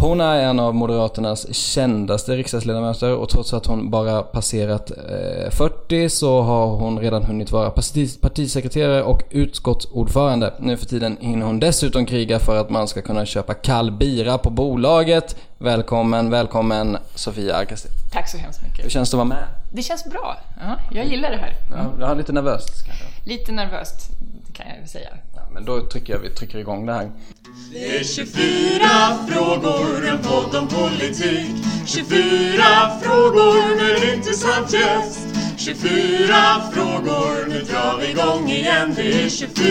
Hon är en av Moderaternas kändaste riksdagsledamöter och trots att hon bara passerat eh, 40 så har hon redan hunnit vara parti- partisekreterare och utskottsordförande. Nu för tiden hinner hon dessutom kriga för att man ska kunna köpa kall bira på bolaget. Välkommen, välkommen Sofia Arkasti. Tack så hemskt mycket. Hur känns det att vara med? Det känns bra. Ja, jag gillar det här. Ja, jag har lite nervöst kanske. Lite nervöst kan jag säga. Men då tycker jag vi trycker igång det här. Det är 24 frågor, en podd om politik 24 frågor med en intressant gäst 24 frågor, nu drar vi igång igen Det är 24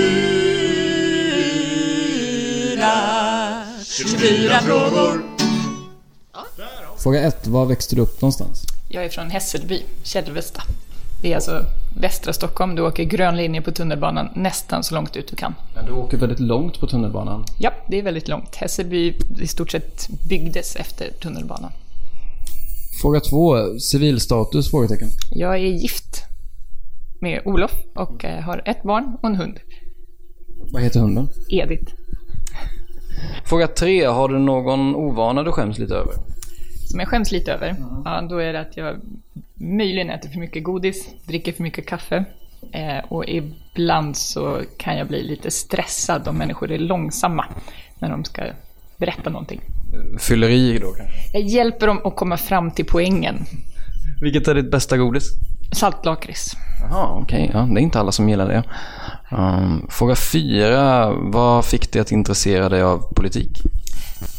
24 frågor Fråga 1. Var växte du upp någonstans? Jag är från Hässelby, Kälvesta. Det är alltså västra Stockholm. Du åker grön linje på tunnelbanan nästan så långt ut du kan. Men du åker väldigt långt på tunnelbanan. Ja, det är väldigt långt. Hässelby i stort sett byggdes efter tunnelbanan. Fråga 2. Civilstatus? Frågetecken. Jag är gift med Olof och eh, har ett barn och en hund. Vad heter hunden? Edith. Fråga 3. Har du någon ovana du skäms lite över? som jag skäms lite över, ja, då är det att jag möjligen äter för mycket godis, dricker för mycket kaffe. Eh, och ibland så kan jag bli lite stressad om människor är långsamma när de ska berätta någonting. Fylleri då kanske? Jag hjälper dem att komma fram till poängen. Vilket är ditt bästa godis? Saltlakrits. Jaha, okej. Ja, det är inte alla som gillar det. Um, fråga 4. Vad fick dig att intressera dig av politik?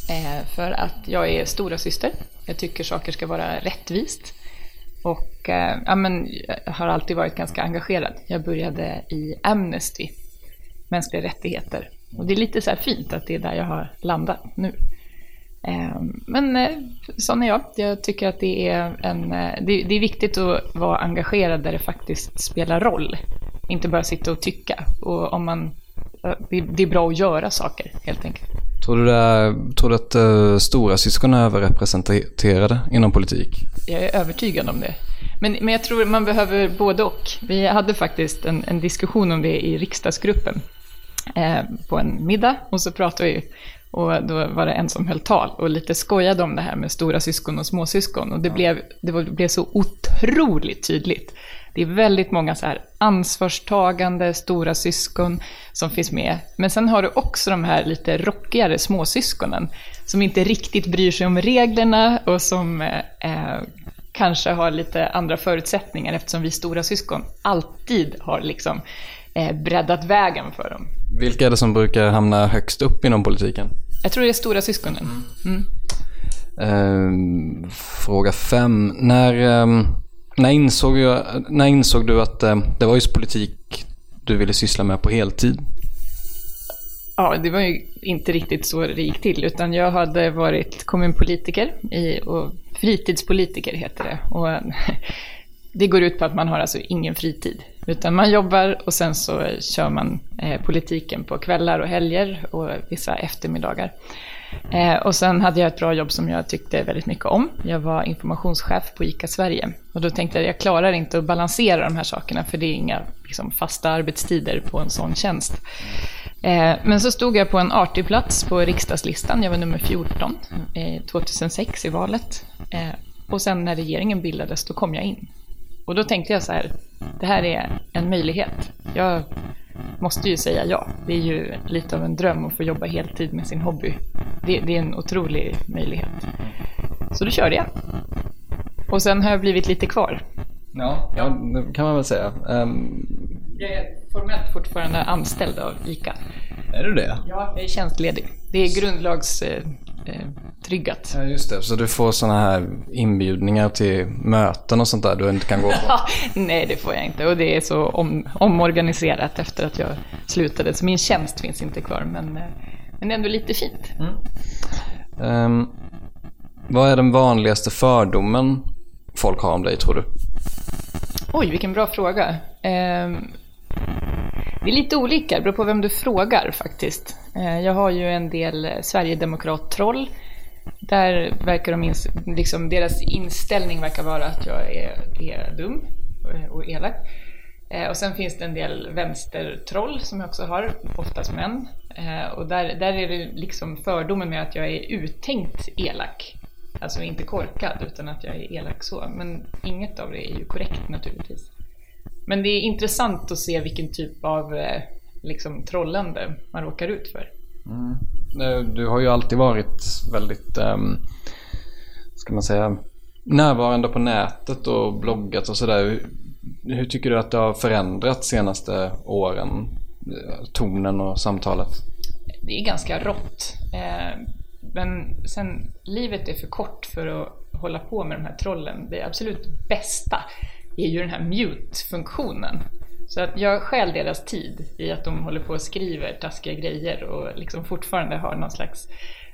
Eh, för att jag är stora syster. Jag tycker saker ska vara rättvist. Och eh, ja, men, jag har alltid varit ganska engagerad. Jag började i Amnesty, mänskliga rättigheter. Och det är lite så här fint att det är där jag har landat nu. Eh, men eh, sån är jag. Jag tycker att det är, en, eh, det, det är viktigt att vara engagerad där det faktiskt spelar roll. Inte bara sitta och tycka. Och om man, det, det är bra att göra saker, helt enkelt. Tror du, det, tror du att uh, stora syskon är överrepresenterade inom politik? Jag är övertygad om det. Men, men jag tror man behöver både och. Vi hade faktiskt en, en diskussion om det i riksdagsgruppen eh, på en middag och så pratade vi och då var det en som höll tal och lite skojade om det här med stora syskon och småsyskon och det, blev, det blev så otroligt tydligt. Det är väldigt många så här ansvarstagande stora syskon som finns med. Men sen har du också de här lite rockigare småsyskonen som inte riktigt bryr sig om reglerna och som eh, kanske har lite andra förutsättningar eftersom vi stora syskon alltid har liksom eh, breddat vägen för dem. Vilka är det som brukar hamna högst upp inom politiken? Jag tror det är stora syskonen. Mm. Uh, fråga fem. När, um, när, insåg jag, när insåg du att eh, det var just politik du ville syssla med på heltid? Ja, det var ju inte riktigt så det gick till, utan jag hade varit kommunpolitiker i, och fritidspolitiker heter det. Och eh, det går ut på att man har alltså ingen fritid, utan man jobbar och sen så kör man eh, politiken på kvällar och helger och vissa eftermiddagar. Eh, och sen hade jag ett bra jobb som jag tyckte väldigt mycket om. Jag var informationschef på ICA Sverige. Och då tänkte jag att jag klarar inte att balansera de här sakerna, för det är inga liksom, fasta arbetstider på en sån tjänst. Eh, men så stod jag på en artig plats på riksdagslistan. Jag var nummer 14 eh, 2006 i valet. Eh, och sen när regeringen bildades, då kom jag in. Och då tänkte jag så här, det här är en möjlighet. Jag måste ju säga ja. Det är ju lite av en dröm att få jobba heltid med sin hobby. Det, det är en otrolig möjlighet. Så då körde jag. Och sen har jag blivit lite kvar. Ja, ja det kan man väl säga. Um, Jag är formellt fortfarande anställd av ICA. är du det? Ja, jag är tjänstledig. Det är grundlagstryggat. Eh, tryggat. Ja, just det. Så du får sådana här inbjudningar till möten och sånt där du inte kan gå på? Nej, det får jag inte. Och det är så om, omorganiserat efter att jag slutade. Så min tjänst finns inte kvar. Men, eh, men det är ändå lite fint. Ehm, vad är den vanligaste fördomen folk har om dig, tror du? Oj, vilken bra fråga. Ehm, det är lite olika, det beror på vem du frågar faktiskt. Eh, jag har ju en del eh, Sverigedemokrat-troll. Där verkar de ins- liksom, deras inställning verkar vara att jag är, är dum eh, och- elak. Och sen finns det en del vänstertroll som jag också har, oftast män. Och där, där är det liksom fördomen med att jag är uttänkt elak. Alltså inte korkad, utan att jag är elak så. Men inget av det är ju korrekt naturligtvis. Men det är intressant att se vilken typ av eh, liksom, trollande man råkar ut för. Eh, Du har ju alltid varit väldigt, um, ska man säga, närvarande på nätet och bloggat och sådär. Hur, hur tycker du att det har förändrats senaste åren? Eh, Tonen och samtalet? Det är ganska rått. Eh, men sen, livet är för kort för att hålla på med de här trollen. Det absolut bästa är ju den här mute-funktionen. Så att jag stjäl deras tid i att de håller på och skriver taskiga grejer och liksom fortfarande har någon slags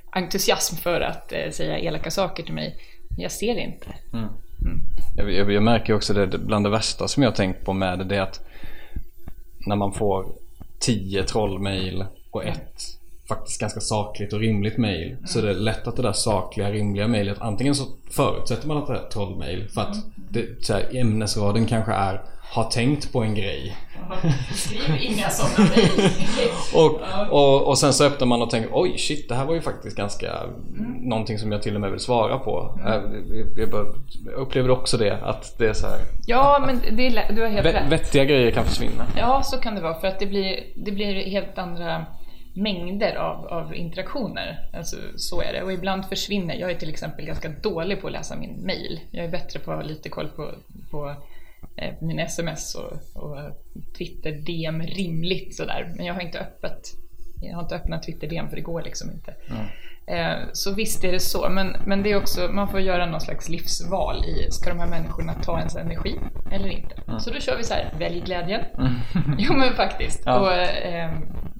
entusiasm för att eh, säga elaka saker till mig. Men jag ser det inte. Jag, jag, jag märker också det, bland det värsta som jag tänkt på med det, det är att när man får tio trollmail och ett faktiskt ganska sakligt och rimligt mail så är det lätt att det där sakliga rimliga mailet antingen så förutsätter man att det är trollmail för att det, så här, ämnesraden kanske är har tänkt på en grej Skriv inga sådana och, och, och sen så öppnar man och tänker oj shit det här var ju faktiskt ganska någonting som jag till och med vill svara på. Jag, jag, jag, jag upplever också det att det är så här Ja, men det är, du har helt vä- rätt. vettiga grejer kan försvinna. Ja, så kan det vara. För att det blir, det blir helt andra mängder av, av interaktioner. Alltså, så är det. Och ibland försvinner. Jag är till exempel ganska dålig på att läsa min mail. Jag är bättre på att ha lite koll på, på eh, mina sms och, och Twitter DM rimligt sådär. Men jag har inte öppet. Jag har inte öppnat Twitter DM för det går liksom inte. Eh, Så visst är det så, men, men det är också, man får göra någon slags livsval i, ska de här människorna ta ens energi eller inte? Så då kör vi så här, välj glädjen. jo men faktiskt, Ja. och eh,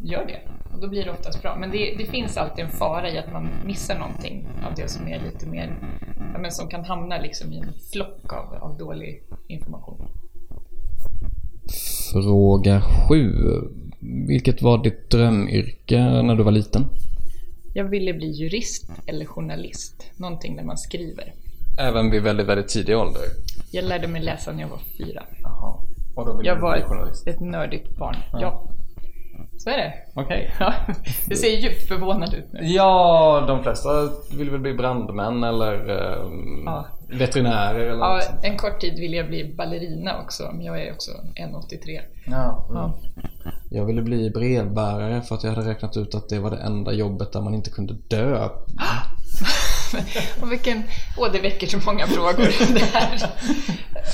gör det. Och då blir det oftast bra. Men det, det finns alltid en fara i att man missar någonting av det som är lite mer, ja, men som kan hamna liksom i en flock av, av dålig information. Fråga sju. Vilket var ditt drömyrke när du var liten? Jag ville bli jurist eller journalist, någonting där man skriver. Även vid väldigt, väldigt tidig ålder? Jag lärde mig läsa när jag var fyra. Jaha. Och då vill Jag du var bli journalist? ett, ett nördigt barn. Ja. Så är det. Okej. Ja. Du ser djupt förvånad ut nu. Ja, de flesta vill väl bli brandmän eller ehm, Ja. veterinärer eller Ja, något en kort tid ville jag bli ballerina också, men jag är också 1,83. Ja. Ja. Jag ville bli brevbärare för att jag hade räknat ut att det var det enda jobbet där man inte kunde dö. Och vilken... Åh, det väcker så många frågor det här.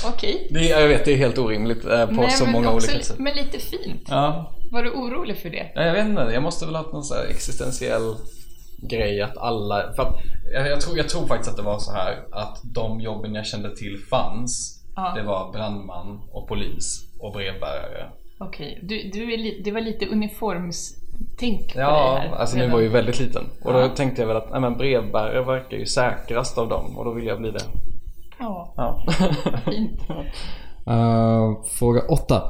Okej. Det, jag vet, det är helt orimligt eh, på så men många också, olika sätt. Men lite fint. Ja. Var du orolig för det? Ja, jag vet inte, jag måste väl ha haft någon så här existentiell grej att alla... För att jag, jag, tror, jag tror faktiskt att det var så här att de jobben jag kände till fanns Ja. Det var brandman och polis och brevbärare. Okej, du, du är li, det var lite uniformstänk på Ja, dig här. alltså nu redan. var jag ju väldigt liten. Och då Ja. tänkte jag väl att nej, men brevbärare verkar ju säkrast av dem och då vill jag bli det. Ja, Ja. fint. Uh, fråga 8.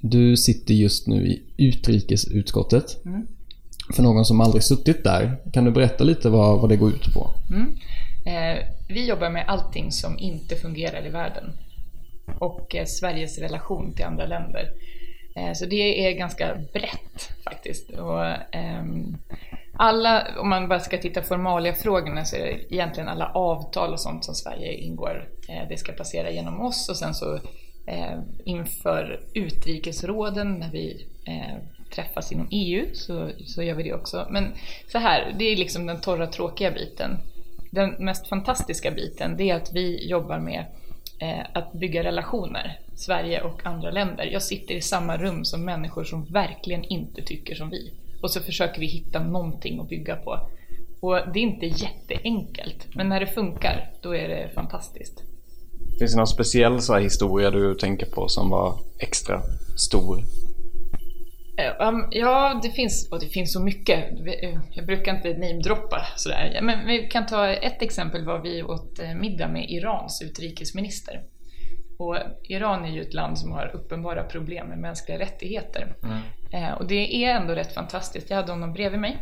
Du sitter just nu i utrikesutskottet. Mm. För någon som aldrig suttit där, kan du berätta lite vad, vad det går ut på? Eh, vi jobbar med allting som inte fungerar i världen. Och eh, Sveriges relation till andra länder. Eh, så det är ganska brett faktiskt. Och, ehm, alla, om man bara ska titta formalia-frågorna så är det egentligen alla avtal och sånt som Sverige ingår. Eh, det ska passera genom oss och sen så eh, inför utrikesråden när vi eh, träffas inom EU så, så gör vi det också. Men så här, det är liksom den torra tråkiga biten. Den mest fantastiska biten det är att vi jobbar med eh, att bygga relationer, Sverige och andra länder. Jag sitter i samma rum som människor som verkligen inte tycker som vi. Och så försöker vi hitta någonting att bygga på. Och det är inte jätteenkelt, men när det funkar, då är det fantastiskt. Finns det någon speciell så här historia du tänker på som var extra stor? Eh, um, ja, det finns, och det finns så mycket. Eh, Jag brukar inte namedroppa sådär. Men vi kan ta ett exempel var vi åt eh, middag med Irans utrikesminister. Och Iran är ju ett land som har uppenbara problem med mänskliga rättigheter. Eh, Och det är ändå rätt fantastiskt. Jag hade honom bredvid mig.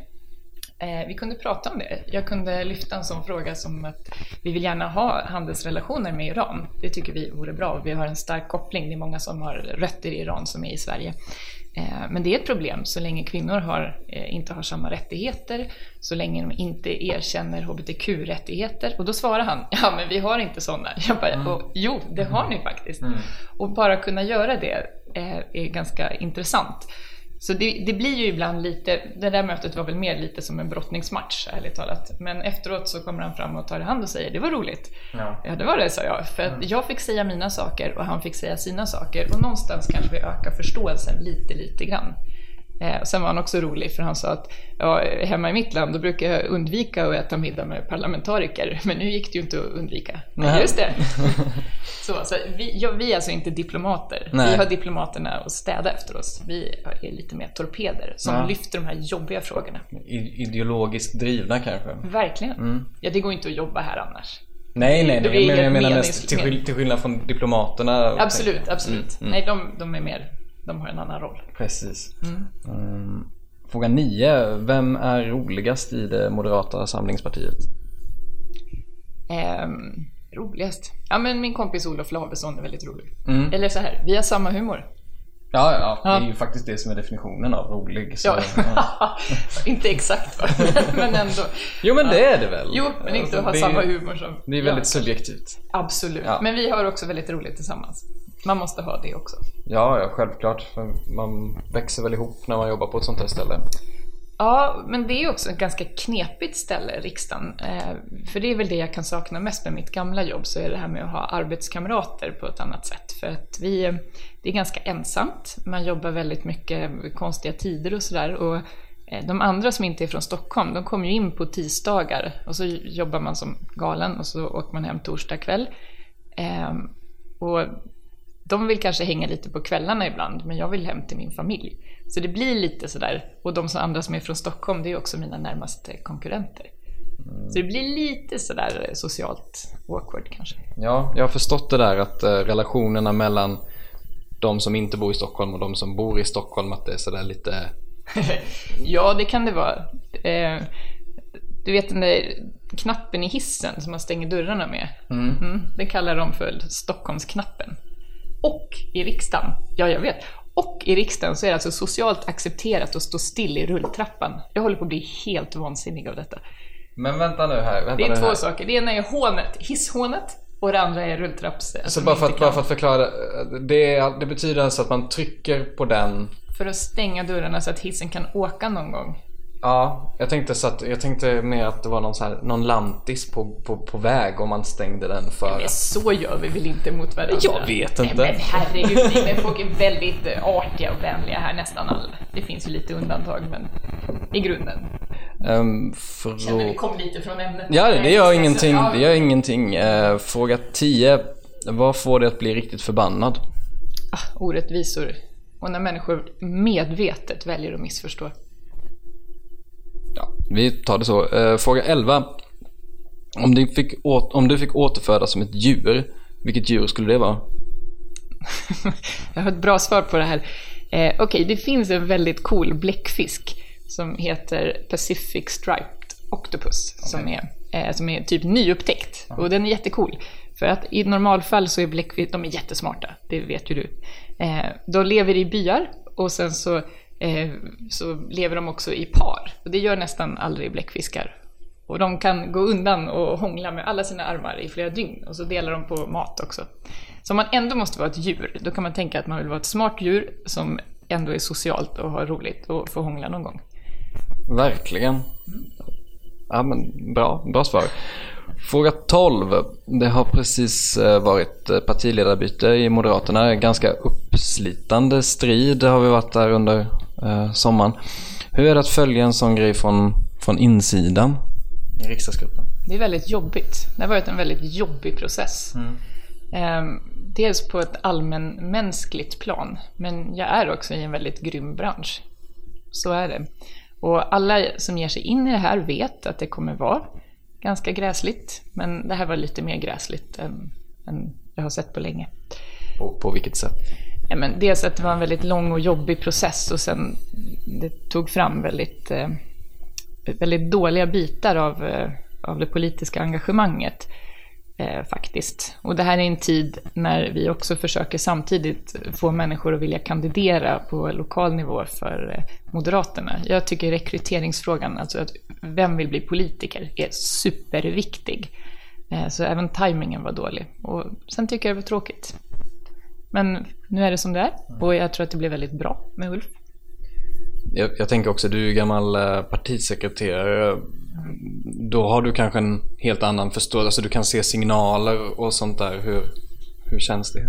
Eh, Vi kunde prata om det. Jag kunde lyfta en sån fråga som att vi vill gärna ha handelsrelationer med Iran. Det tycker vi vore bra. Vi har en stark koppling. Det är många som har rötter i Iran som är i Sverige. Eh, Men det är ett problem så länge kvinnor har, eh, inte har samma rättigheter, så länge de inte erkänner hbtq-rättigheter. Och då svarar han, ja men vi har inte sådana. Jag bara, "Och, jo det har ni faktiskt. Och bara kunna göra det eh, är ganska intressant. Så det, det blir ju ibland lite, det där mötet var väl mer lite som en brottningsmatch ärligt talat. Men efteråt så kommer han fram och tar i hand och säger det var roligt. Ja, det var det sa jag. För att jag fick säga mina saker och han fick säga sina saker. Och någonstans kanske vi ökar förståelsen lite, lite grann. Eh, sen var han också rolig för han sa att ja, hemma i mitt land då brukar jag undvika att äta middag med parlamentariker. Men nu gick det ju inte att undvika. Nej. Just det. så, så vi, ja, vi är alltså inte diplomater. Nej. Vi har diplomaterna att städa efter oss. Vi är lite mer torpeder som Ja. lyfter de här jobbiga frågorna. Ideologiskt drivna kanske? Verkligen. Ja, det går inte att jobba här annars. Nej, nej, Det nej. Men jag menar mest till, till skillnad från diplomaterna. Absolut, absolut. Mm, mm. Nej, de, de är mer, de har en annan roll. Precis. Mm. Fråga 9. Vem är roligast i det moderata samlingspartiet? Ehm, roligast? Ja, men min kompis Olof Lavesson är väldigt rolig. Mm. Eller så här, vi har samma humor. Ja, ja, Ja. det är ju faktiskt det som är definitionen av rolig. Så, Ja. inte exakt va? men ändå. Jo men det är det väl? Jo, men inte Alltså, att ha samma humor som Det är väldigt subjektivt. Absolut. Men vi har också väldigt roligt tillsammans. Man måste ha det också. Ja, ja, självklart. För Man växer väl ihop när man jobbar på ett sånt här ställe. Ja, men det är också ett ganska knepigt ställe, riksdagen. Eh, för det är väl det jag kan sakna mest med mitt gamla jobb, så är det här med att ha arbetskamrater på ett annat sätt. För att vi, det är ganska ensamt, man jobbar väldigt mycket konstiga tider och sådär. Och eh, de andra som inte är från Stockholm, de kommer ju in på tisdagar och så jobbar man som galen och så åker man hem torsdag kväll. Eh, och de vill kanske hänga lite på kvällarna ibland, men jag vill hem till min familj. Så det blir lite sådär, och de som andra som är från Stockholm, det är också mina närmaste konkurrenter. Så det blir lite sådär socialt awkward kanske. Ja, jag har förstått det där att eh, relationerna mellan de som inte bor i Stockholm och de som bor i Stockholm, att det är sådär lite... ja, det kan det vara. Eh, du vet den där knappen i hissen som man stänger dörrarna med? Mm, den kallar de för Stockholmsknappen. Och i riksdagen, ja jag vet, och i riksdagen så är det alltså socialt accepterat att stå still i rulltrappan. Jag håller på att bli helt vansinnig av detta. Men vänta nu här, vänta Det är två här. saker. Det ena är hånet, hisshånet, och det andra är rulltrapps... Så alltså bara för, att, bara för att förklara, det, det betyder alltså att man trycker på den för att stänga dörrarna så att hissen kan åka någon gång. Ja, jag tänkte, så att, jag tänkte mer att det var någon, så här, någon lantis på, på, på väg om man stängde den för... Men så gör vi väl inte mot varandra? Jag vet inte. Nej, men herregud, nej, men folk är väldigt artiga och vänliga här, nästan alla. Det finns ju lite undantag, men i grunden. Um, Känner vi kom lite från ämnet. Ja, det gör Nej, ingenting. Det gör ingenting. Eh, fråga 10. Vad får dig att bli riktigt förbannad? Ah, orättvisor. Och när människor medvetet väljer att missförstå. Ja, vi tar det så. Eh, fråga 11. Om du, fick om du fick återfödas som ett djur, vilket djur skulle det vara? Jag har ett bra svar på det här. Eh, Okej, det finns en väldigt cool bläckfisk som heter Pacific Striped Octopus som, är, eh, som är typ nyupptäckt. Och den är jättecool. För att i normalfall så är bläckfisk, de är jättesmarta, det vet ju du. Eh, de lever i byar och sen så, eh, så lever de också i par. Och det gör nästan aldrig bläckfiskar. Och de kan gå undan och hångla med alla sina armar i flera dygn och så delar de på mat också. Så om man ändå måste vara ett djur, då kan man tänka att man vill vara ett smart djur som ändå är socialt och har roligt och får hångla någon gång. Verkligen. Ja, men bra, bra svar. Fråga 12. Det har precis eh, varit eh, partiledarbyte i Moderaterna. Ganska uppslitande strid har vi varit där under eh, sommaren. Hur är det att följa en sån grej från, från insidan i riksdagsgruppen? Det är väldigt jobbigt. Det har varit en väldigt jobbig process. Eh, dels på ett allmänmänskligt plan, men jag är också i en väldigt grym bransch. Så är det. Och alla som ger sig in i det här vet att det kommer vara ganska gräsligt, men det här var lite mer gräsligt än, än jag har sett på länge. På, på vilket sätt? Ja, men dels att det var en väldigt lång och jobbig process och sen det tog fram väldigt, eh, väldigt dåliga bitar av, eh, av det politiska engagemanget. Eh, faktiskt. Och det här är en tid när vi också försöker samtidigt få människor att vilja kandidera på lokal nivå för eh, Moderaterna. Jag tycker rekryteringsfrågan, alltså att vem vill bli politiker, är superviktig. Eh, så även tajmingen var dålig. Och sen tycker jag det var tråkigt. Men nu är det som det är och jag tror att det blir väldigt bra med Ulf. Jag, jag tänker också, du är ju gammal eh, partisekreterare. Då har du kanske en helt annan förståelse, alltså du kan se signaler och sånt där. Hur, hur känns det?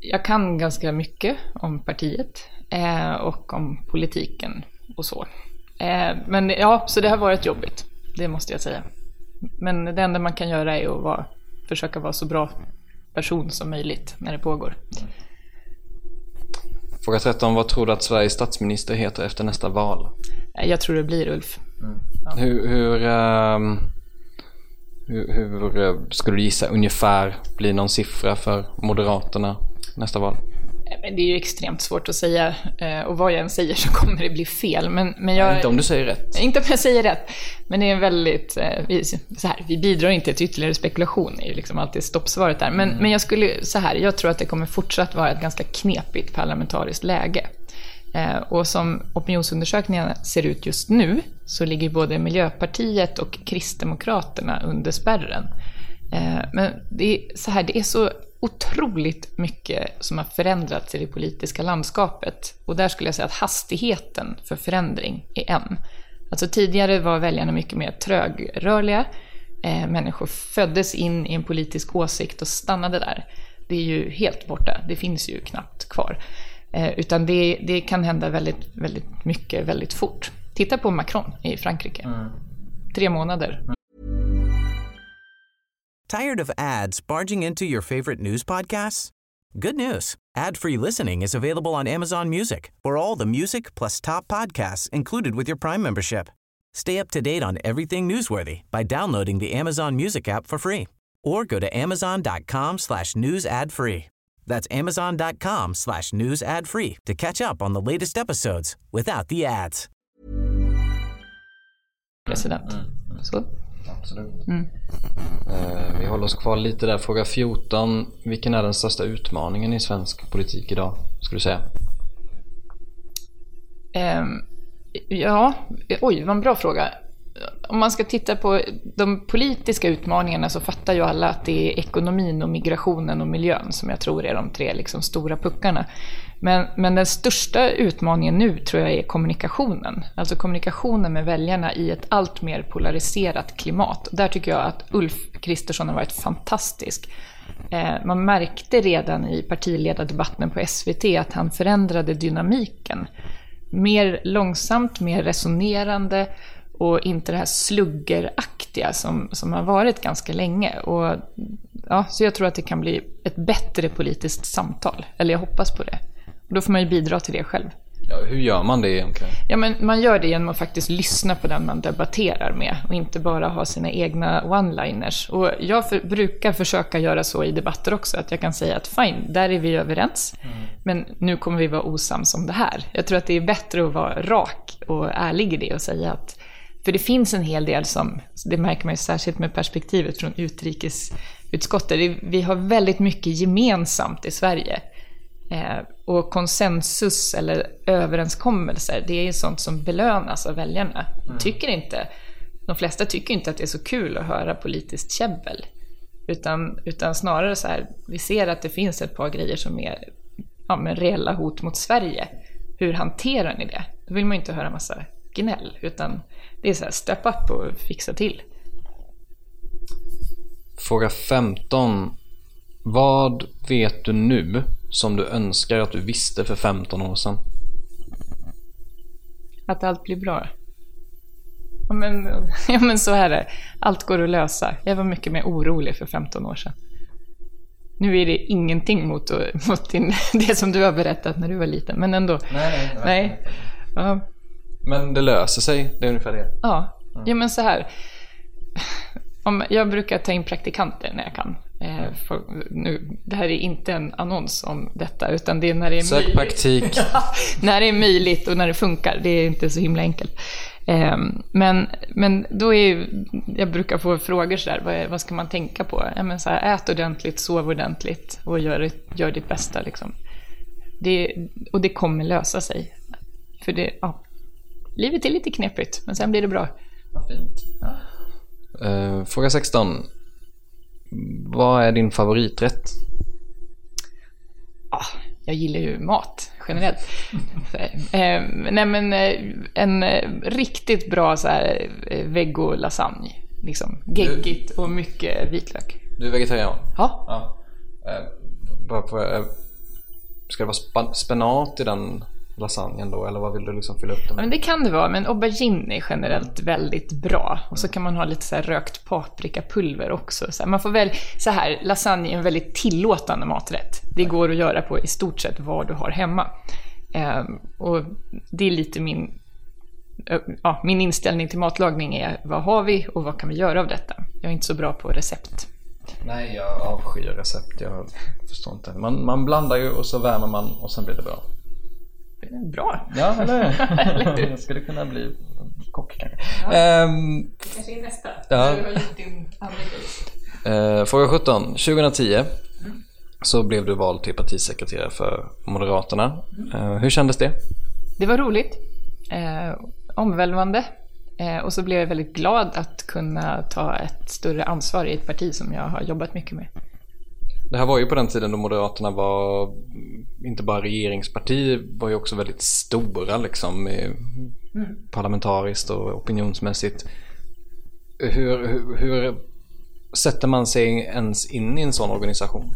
Jag kan ganska mycket om partiet eh, och om politiken och så. Eh, men ja, så det har varit jobbigt, det måste jag säga. Men det enda man kan göra är att vara, försöka vara så bra person som möjligt när det pågår. Fråga 13. Vad tror du att Sveriges statsminister heter efter nästa val? Eh, Jag tror det blir Ulf. Hur, hur, ehm, hur, hur eh, skulle du gissa ungefär blir någon siffra för Moderaterna nästa val? Eh, Men det är ju extremt svårt att säga eh, och vad jag än säger så kommer det bli fel. Men, men jag, Inte om du säger rätt. Inte om jag säger rätt. Men det är en väldigt, vi, så här, vi bidrar inte till ytterligare spekulation, det är ju liksom alltid stoppsvaret där. Men, men jag skulle, så här, jag tror att det kommer fortsatt vara ett ganska knepigt parlamentariskt läge. Eh, och som opinionsundersökningarna ser ut just nu så ligger både Miljöpartiet och Kristdemokraterna under spärren. Eh, men det är, så här, det är så otroligt mycket som har förändrats i det politiska landskapet. Och där skulle jag säga att hastigheten för förändring är en. Alltså tidigare var väljarna mycket mer trögrörliga. Eh, människor föddes in i en politisk åsikt och stannade där. Det är ju helt borta, det finns ju knappt kvar. Eh, utan det, det kan hända väldigt, väldigt mycket väldigt fort. Titta på Macron i Frankrike. Tre månader. Tired of ads barging into your favorite news podcasts? Good news. Ad-free listening is available on Amazon Music for all the music plus top podcasts included with your Prime membership. Stay up to date on everything newsworthy by downloading the Amazon Music app for free or go to amazon.com slash news ad free. That's amazon.com slash news ad free to catch up on the latest episodes without the ads. president. Så. Absolut. Mm. Eh, vi håller oss kvar lite där. Fråga 14. Vilken är den största utmaningen i svensk politik idag, skulle du säga? Ehm, ja, oj, vad en bra fråga. Om man ska titta på de politiska utmaningarna så fattar ju alla att det är ekonomin och migrationen och miljön som jag tror är de tre liksom stora puckarna. Men, men den största utmaningen nu tror jag är kommunikationen. Alltså kommunikationen med väljarna i ett allt mer polariserat klimat. Där tycker jag att Ulf Kristersson har varit fantastisk. Eh, man märkte redan i partiledardebatten på SVT att han förändrade dynamiken. Mer långsamt, mer resonerande och inte det här sluggeraktiga som, som har varit ganska länge. Och, ja, så jag tror att det kan bli ett bättre politiskt samtal, eller jag hoppas på det. Och då får man ju bidra till det själv. Ja, hur gör man det egentligen? Ja, men man gör det genom att faktiskt lyssna på den man debatterar med och inte bara ha sina egna one-liners. Och jag för, brukar försöka göra så i debatter också, att jag kan säga att fine, där är vi överens, men nu kommer vi vara osams om det här. Jag tror att det är bättre att vara rak och ärlig i det och säga att för det finns en hel del som, det märker man ju särskilt med perspektivet från utrikesutskottet, vi har väldigt mycket gemensamt i Sverige. Eh, och konsensus eller överenskommelser, det är ju sånt som belönas av väljarna. Tycker inte, de flesta tycker inte att det är så kul att höra politiskt käbbel. Utan, utan snarare så här, vi ser att det finns ett par grejer som är ja, men reella hot mot Sverige, hur hanterar ni det? Då vill man ju inte höra massa gnäll, utan det är så här, step up och fixa till. Fråga 15. Vad vet du nu som du önskar att du visste för 15 år sedan? Att allt blir bra. Ja men, ja men så är det. Allt går att lösa. Jag var mycket mer orolig för 15 år sedan. Nu är det ingenting mot, mot din, det som du har berättat när du var liten, men ändå. Nej, nej, nej. Ja. Men det löser sig, det är ungefär det. Ja, ja men så här. Om, jag brukar ta in praktikanter när jag kan. Eh, för, nu, det här är inte en annons om detta, utan det är när det är Sök möjligt. praktik. När det är möjligt och när det funkar. Det är inte så himla enkelt. Eh, men, men då är ju, jag brukar få frågor sådär, vad, vad ska man tänka på? Ja, men så här, ät ordentligt, sov ordentligt och gör, gör ditt bästa. Liksom. Det, och det kommer lösa sig. För det, ja, livet är lite knepigt, men sen blir det bra. Eh, fråga 16. Vad är din favoriträtt? Ah, jag gillar ju mat generellt. eh, nej men eh, en eh, riktigt bra så här eh, veggo-lasagne. Liksom geggigt och mycket vitlök. Du är vegetarian? Ja. ja. Eh, eh, ska det vara spa- spenat i den lasagnen då eller vad vill du liksom fylla upp den Ja, med? men det kan det vara, men aubergine är generellt väldigt bra. Och så kan man ha lite så här rökt paprikapulver också. Så här, man får väl, så här, lasagne är en väldigt tillåtande maträtt. Det går att göra på i stort sett vad du har hemma. Ehm, och det är lite min, ja, min inställning till matlagning är vad har vi och vad kan vi göra av detta? Jag är inte så bra på recept. Nej, jag avskyr recept. Jag förstår inte. Man, man blandar ju och så värmer man och sen blir det bra. Bra! Ja, eller Eller hur? Jag skulle kunna bli kock kanske. Ehm, Kanske i nästa. Ja. Du har gjort din andra grej. Eh, fråga 17. 2010 så blev du vald till partisekreterare för Moderaterna. Eh, hur kändes det? Det var roligt, eh, omvälvande och så blev jag väldigt glad att kunna ta ett större ansvar i ett parti som jag har jobbat mycket med. Det här var ju på den tiden då Moderaterna var inte bara regeringsparti, var ju också väldigt stora liksom mm. parlamentariskt och opinionsmässigt. Hur, hur, hur sätter man sig ens in i en sån organisation?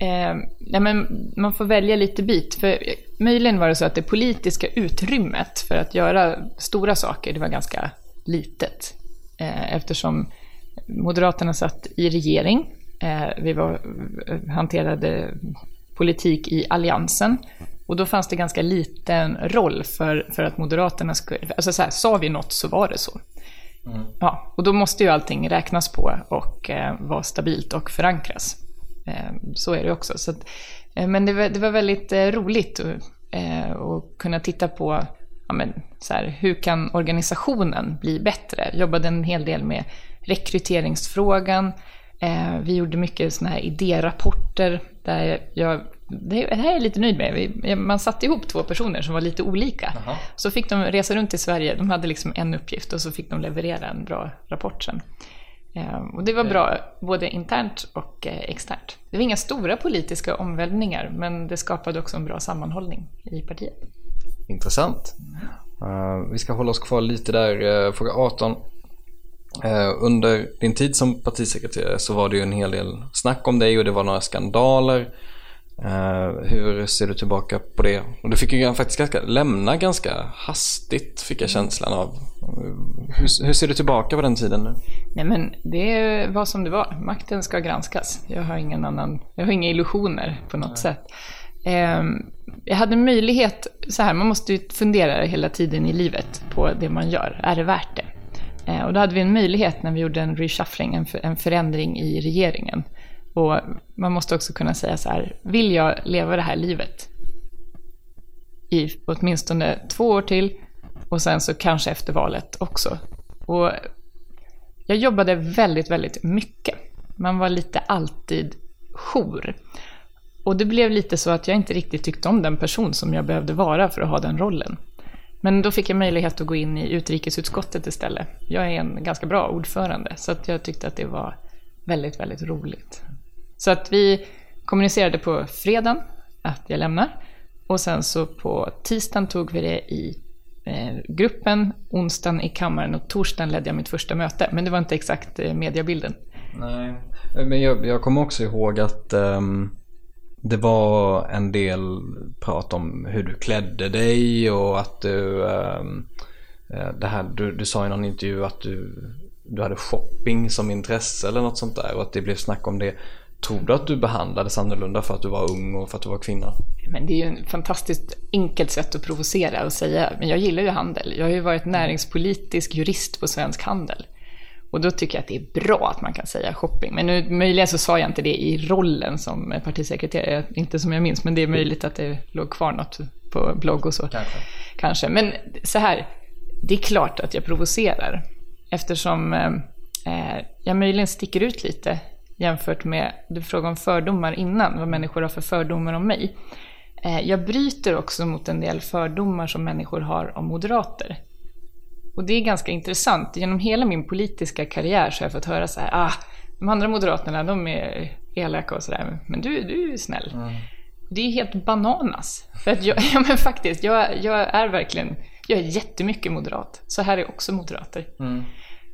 Eh, nej men man får välja lite bit, för möjligen var det så att det politiska utrymmet för att göra stora saker, det var ganska litet. Eh, eftersom Moderaterna satt i regering, vi var, hanterade politik i alliansen, och då fanns det ganska liten roll för, för att Moderaterna skulle, alltså så här, sa vi något så var det så. Ja, och då måste ju allting räknas på och eh, vara stabilt och förankras. Eh, så är det också. Så att, eh, men det var, det var väldigt eh, roligt att, eh, att kunna titta på ja, men, så här, hur kan organisationen bli bättre. Jag jobbade en hel del med rekryteringsfrågan. Eh, vi gjorde mycket såna här idérapporter där jag det här är jag lite nöjd med. Man satte ihop två personer som var lite olika. Så fick de resa runt i Sverige. De hade liksom en uppgift och så fick de leverera en bra rapport sen. Eh, Och det var bra både internt och eh, externt. Det var inga stora politiska omvälvningar men det skapade också en bra sammanhållning i partiet. Intressant. Eh, vi ska hålla oss kvar lite där. fråga 18. Eh, under din tid som partisekreterare så var det ju en hel del snack om dig och det var några skandaler. Eh, hur ser du tillbaka på det? Och du fick ju faktiskt ganska, lämna ganska hastigt fick jag känslan av. Hur, hur ser du tillbaka på den tiden nu? Nej men det var som det var. Makten ska granskas. Jag har ingen annan, jag har inga illusioner på något sätt. Ehm, jag hade möjlighet, så här, man måste ju fundera hela tiden i livet på det man gör. Är det värt det? Eh, och då hade vi en möjlighet när vi gjorde en reshuffling, en, för, en förändring i regeringen. Och man måste också kunna säga så här, vill jag leva det här livet i åtminstone två år till och sen så kanske efter valet också. Och jag jobbade väldigt, väldigt mycket. Man var lite alltid jour. Och det blev lite så att jag inte riktigt tyckte om den person som jag behövde vara för att ha den rollen. Men då fick jag möjlighet att gå in i utrikesutskottet istället. Jag är en ganska bra ordförande, så att jag tyckte att det var väldigt, väldigt roligt. Så att vi kommunicerade på fredagen att jag lämnar. Och sen så på tisdagen tog vi det i eh, gruppen, onsdagen i kammaren och torsdagen ledde jag mitt första möte. Men det var inte exakt eh, mediebilden. Nej, men jag, jag kommer också ihåg att um det var en del prat om hur du klädde dig och att du, ehm, eh, det här, du, du sa i någon intervju att du, du hade shopping som intresse eller något sånt där och att det blev snack om det. Tror du att du behandlades annorlunda för att du var ung och för att du var kvinna? Men det är ju ett fantastiskt enkelt sätt att provocera och säga, men jag gillar ju handel. Jag har ju varit näringspolitisk jurist på Svensk Handel. Och då tycker jag att det är bra att man kan säga shopping. Men nu, möjligen så sa jag inte det i rollen som partisekreterare, inte som jag minns, men det är möjligt att det låg kvar något på blogg och så. Kanske. Kanske. Men så här, det är klart att jag provocerar. Eftersom eh, jag möjligen sticker ut lite jämfört med, du frågade om fördomar innan, vad människor har för fördomar om mig. Eh, jag bryter också mot en del fördomar som människor har om moderater. Och det är ganska intressant. Genom hela min politiska karriär så har jag fått höra så här, ah, de andra moderaterna, de är elaka och sådär, men du, du är snäll. Det är helt bananas. För att jag, ja men faktiskt, jag, jag är verkligen, jag är jättemycket moderat. Så här är också moderater.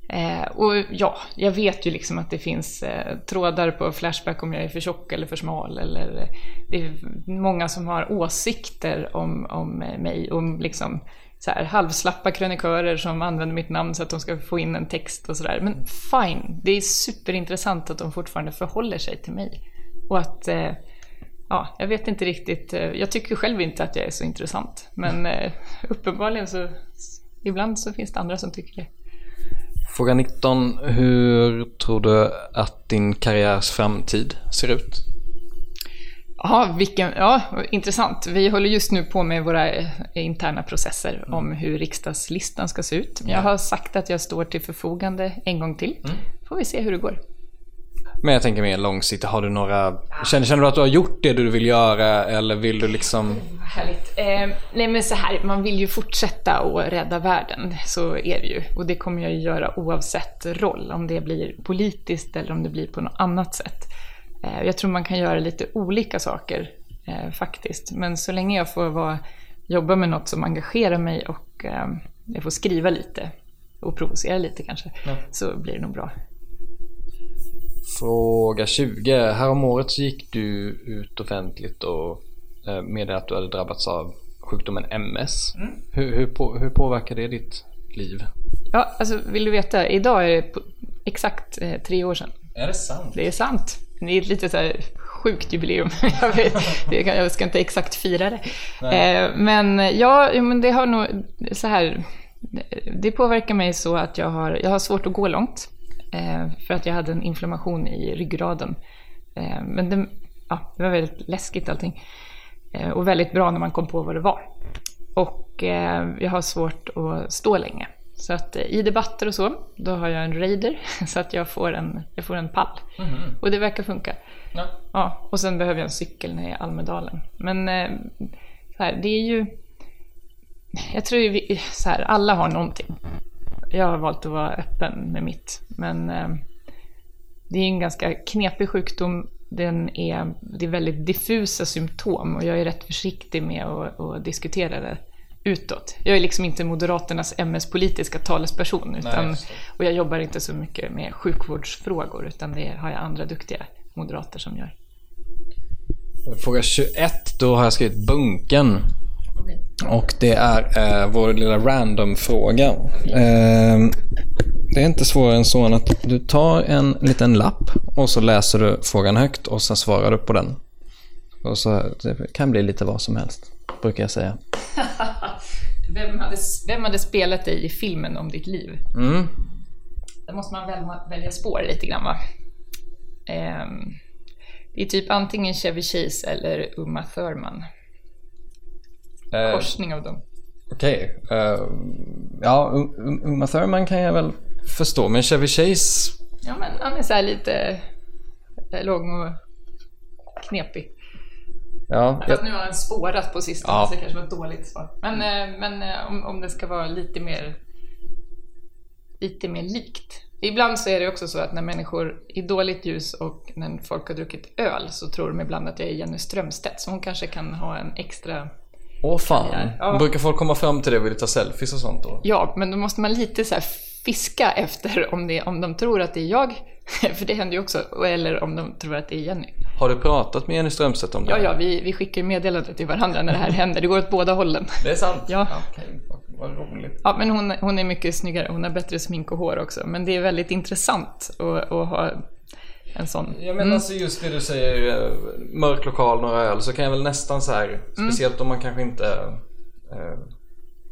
Eh, och ja, jag vet ju liksom att det finns eh, trådar på Flashback om jag är för tjock eller för smal. Eller, eh, det är många som har åsikter om, om eh, mig. Om liksom så här, halvslappa krönikörer som använder mitt namn så att de ska få in en text och sådär. Men fine, det är superintressant att de fortfarande förhåller sig till mig. Och att, eh, ja, jag vet inte riktigt, eh, jag tycker själv inte att jag är så intressant. Men eh, uppenbarligen så, ibland så finns det andra som tycker det. Fråga 19. Hur tror du att din karriärs framtid ser ut? Ja, vilken, ja, intressant. Vi håller just nu på med våra eh, interna processer om hur riksdagslistan ska se ut. Jag har sagt att jag står till förfogande en gång till. Får vi se hur det går. Men jag tänker mer långsiktigt. Har du några... Känner, känner du att du har gjort det du vill göra eller vill du liksom... Härligt. Eh, nej men så här, man vill ju fortsätta att rädda världen. Så är det ju. Och det kommer jag ju göra oavsett roll. Om det blir politiskt eller om det blir på något annat sätt. Eh, jag tror man kan göra lite olika saker eh, faktiskt. Men så länge jag får vara, jobba med något som engagerar mig och eh, jag får skriva lite och provocera lite kanske, så blir det nog bra. Fråga 20. Häromåret så gick du ut offentligt och meddelade att du hade drabbats av sjukdomen MS. Hur, hur, på, hur påverkar det ditt liv? Ja, alltså vill du veta, idag är det på, exakt eh, tre år sedan. Är det sant? Det är sant. Det är lite så här sjukt jubileum. jag, vet, jag ska inte exakt fira det. Eh, men ja, men det har nog så här. Det påverkar mig så att jag har, jag har svårt att gå långt. Eh, för att jag hade en inflammation i ryggraden. Eh, men det, ja, det var väldigt läskigt allting. Eh, och väldigt bra när man kom på vad det var. Och jag har svårt att stå länge. Så att eh, i debatter och så, då har jag en raider så att jag får en, jag får en pall. Och det verkar funka. Ja. Ja, och sen behöver jag en cykel när jag är i Almedalen. Men eh, så här, det är ju... Jag tror vi, så här, alla har någonting. Jag har valt att vara öppen med mitt. Men eh, det är en ganska knepig sjukdom. Den är, det är väldigt diffusa symptom och jag är rätt försiktig med att, att diskutera det utåt. Jag är liksom inte Moderaternas MS-politiska talesperson utan, det. och jag jobbar inte så mycket med sjukvårdsfrågor utan det har jag andra duktiga moderater som gör. Fråga 21. Då har jag skrivit bunken. Och det är eh, vår lilla random-fråga. Eh, det är inte svårare än så än att du tar en liten lapp och så läser du frågan högt och sen svarar du på den. Och så, det kan bli lite vad som helst, brukar jag säga. Vem hade, vem hade spelat dig i filmen om ditt liv? Mm. Där måste man välja, välja spår lite grann va? Ehm, det är typ antingen Chevy Chase eller Uma Thurman. Eh, Korsning av dem. Okej. eh, ja, Um- Um- Uma Thurman kan jag väl förstå, men Chevy Chase... Ja men han är så lite eh, lång och knepig. Ja, Fast nu har han spårat på sistone Ja. så det kanske var ett dåligt svar. Men, eh, men eh, om, om det ska vara lite mer lite mer likt Ibland så är det också så att när människor i dåligt ljus och när folk har druckit öl så tror de ibland att jag är Jenny Strömstedt. Så hon kanske kan ha en extra... Åh fan. Ja. Brukar folk komma fram till det och vilja ta selfies och sånt då? Ja, men då måste man lite så här fiska efter om, det, om de tror att det är jag. För det händer ju också. Eller om de tror att det är Jenny. Har du pratat med Jenny Strömstedt om det? Ja, här? ja, vi, vi skickar meddelanden till varandra när det här händer. Det går åt båda hållen. Det är sant? Ja. Okej, vad- roligt. Ja, men hon, hon är mycket snyggare. Hon har bättre smink och hår också. Men det är väldigt intressant att, att ha en sån. Ja men Mm. alltså just det du säger, eh, mörk lokal, några öl, så kan jag väl nästan så här, speciellt om man kanske inte eh,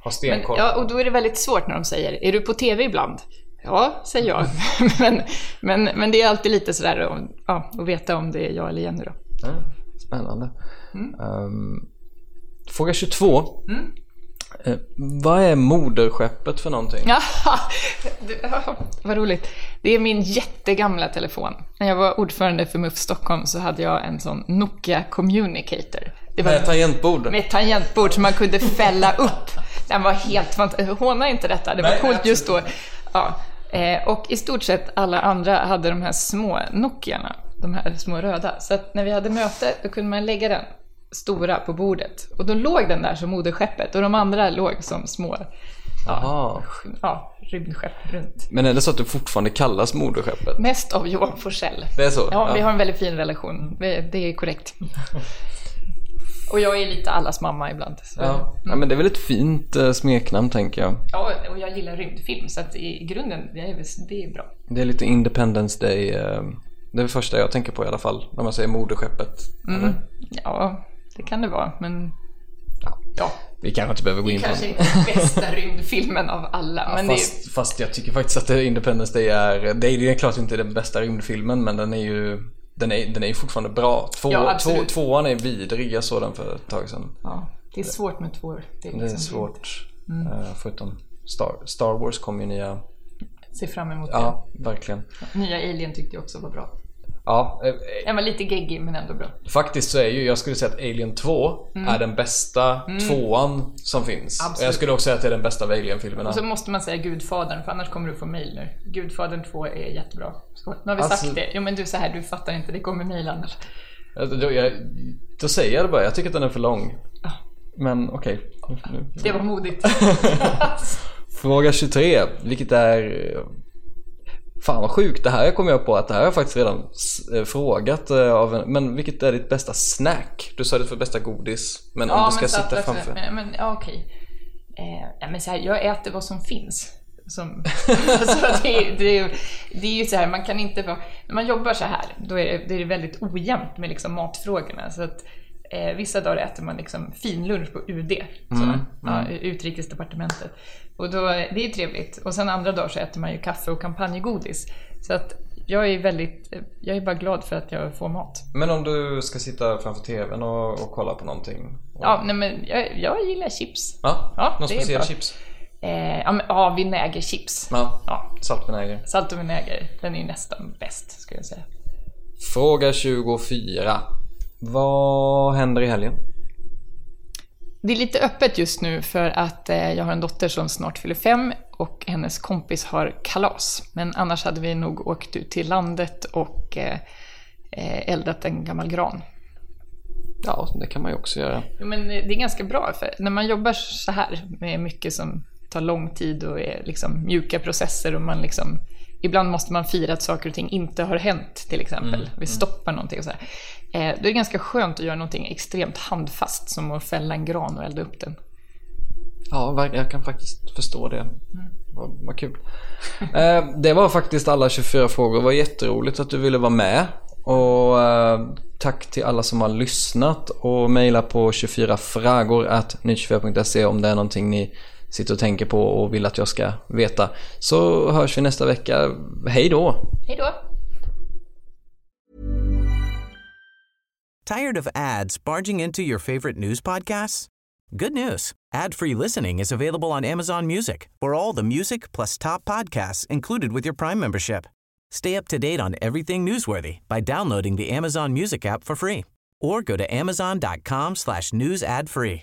har Men, stenkoll. ja, och då är det väldigt svårt när de säger Är du på TV ibland? Ja, säger jag. men, men, men det är alltid lite sådär att ja, att veta om det är jag eller Jenny då. Ja, spännande. Mm. Ehm, fråga 22. Eh, vad är moderskeppet för någonting? Ja, vad roligt. Det är min jättegamla telefon. När jag var ordförande för MUF Stockholm så hade jag en sån Nokia Communicator. Det var Med tangentbord? med tangentbord som man kunde fälla upp. Den var helt fantastisk. Håna inte detta, det var Nej, coolt just då. Ja. Eh, Och i stort sett alla andra hade de här små Nokiarna, de här små röda. Så att när vi hade möte, då kunde man lägga den stora på bordet. Och då låg den där som moderskeppet och de andra låg som små Jaha. ja, rymdskepp runt. Men är det så att det fortfarande kallas moderskeppet? Mest av Johan Forsell. Det är så? Ja, vi Ja. har en väldigt fin relation. Vi- Det är korrekt. Och jag är lite allas mamma ibland. Så. Ja. ja, men det är väl ett fint eh, smeknamn tänker jag. Ja, och jag gillar rymdfilm så att i grunden, det är, det är bra. Det är lite Independence Day. eh, Det är det första jag tänker på i alla fall, när man säger moderskeppet. Mm. Ja, det kan det vara, men ja. Vi kanske inte behöver gå Det är in på kanske inte den bästa rymdfilmen av alla. Ja, men det är, fast, fast jag tycker faktiskt att det Independence Day är, det är ju klart inte den bästa rymdfilmen men den är ju den är, den är fortfarande bra. Två, Ja, två, tvåan är vidrig, jag såg den för ett tag sedan. ja, det är svårt med två. Det är, Det är liksom svårt. Mm. eh, förutom Star, Star Wars kom ju nya, Se fram emot ja verkligen. det. Nya Alien tyckte jag också var bra. Ja, eh, Den var lite geggig men ändå bra. faktiskt så är ju, jag skulle säga att Alien 2 Mm. är den bästa Mm. tvåan som finns. Absolut. Och jag skulle också säga att det är den bästa av Alien-filmerna. Och så måste man säga Gudfadern, för annars kommer du få mail nu. Gudfadern 2 är jättebra. Nu har vi Alltså- sagt det. Jo men du, så här, du fattar inte, det kommer mail annars. Alltså, Då, jag, då säger jag det bara, jag tycker att den är för lång. Men okej. Nu- Det var modigt. Fråga 23, vilket är... Fan vad sjukt, det här kom jag på att det här har jag faktiskt redan eh, frågat eh, av en, Men vilket är ditt bästa snack? Du sa det för bästa godis, men om du ska sitta framför... Men, men ja, okej. Eh, ja, men så här, jag äter vad som finns. Som, alltså, det, det, det är ju så här, man kan inte vara... När man jobbar så här, då är det, det är väldigt ojämnt med liksom matfrågorna. Så att, eh, vissa dagar äter man liksom finlunch på UD, så, Mm, ja, mm. utrikesdepartementet. Och då, det är trevligt. Och sen andra dagar så äter man ju kaffe och champagnegodis. Så att jag är väldigt, jag är bara glad för att jag får mat. Men om du ska sitta framför TVn och, och kolla på någonting? Ja, nej men jag, jag gillar chips. Ja, Ja, någon speciell chips? Eh, ja, men, ja, vinägerchips. Ja, Ja. saltvinäger. Salt och vinäger, den är nästan bäst skulle jag säga. Fråga 24. Vad händer i helgen? Det är lite öppet just nu för att eh, jag har en dotter som snart fyller fem och hennes kompis har kalas. Men annars hade vi nog åkt ut till landet och eh, eh, eldat en gammal gran. Ja, det kan man ju också göra. Jo, Men det är ganska bra, för när man jobbar så här med mycket som tar lång tid och är liksom mjuka processer och man liksom Ibland måste man fira att saker och ting inte har hänt till exempel. Mm, Vi stoppar någonting och så här. Eh, då är det ganska skönt att göra någonting extremt handfast som att fälla en gran och elda upp den. Ja, jag kan faktiskt förstå det. Vad, vad kul. eh, det var faktiskt alla 24 frågor. Det var jätteroligt att du ville vara med. Och eh, tack till alla som har lyssnat och mejla på 24fragor at ny24.se om det är någonting ni sitter och tänker på och vill att jag ska veta. Så hörs vi nästa vecka. Hej då! Hej då! Tired of ads barging into your favorite news podcasts? Good news. Ad-free listening is available on Amazon Music for all the music plus top podcasts included with your Prime membership. Stay up to date on everything newsworthy by downloading the Amazon Music app for free or go to amazon.com slash news ad free.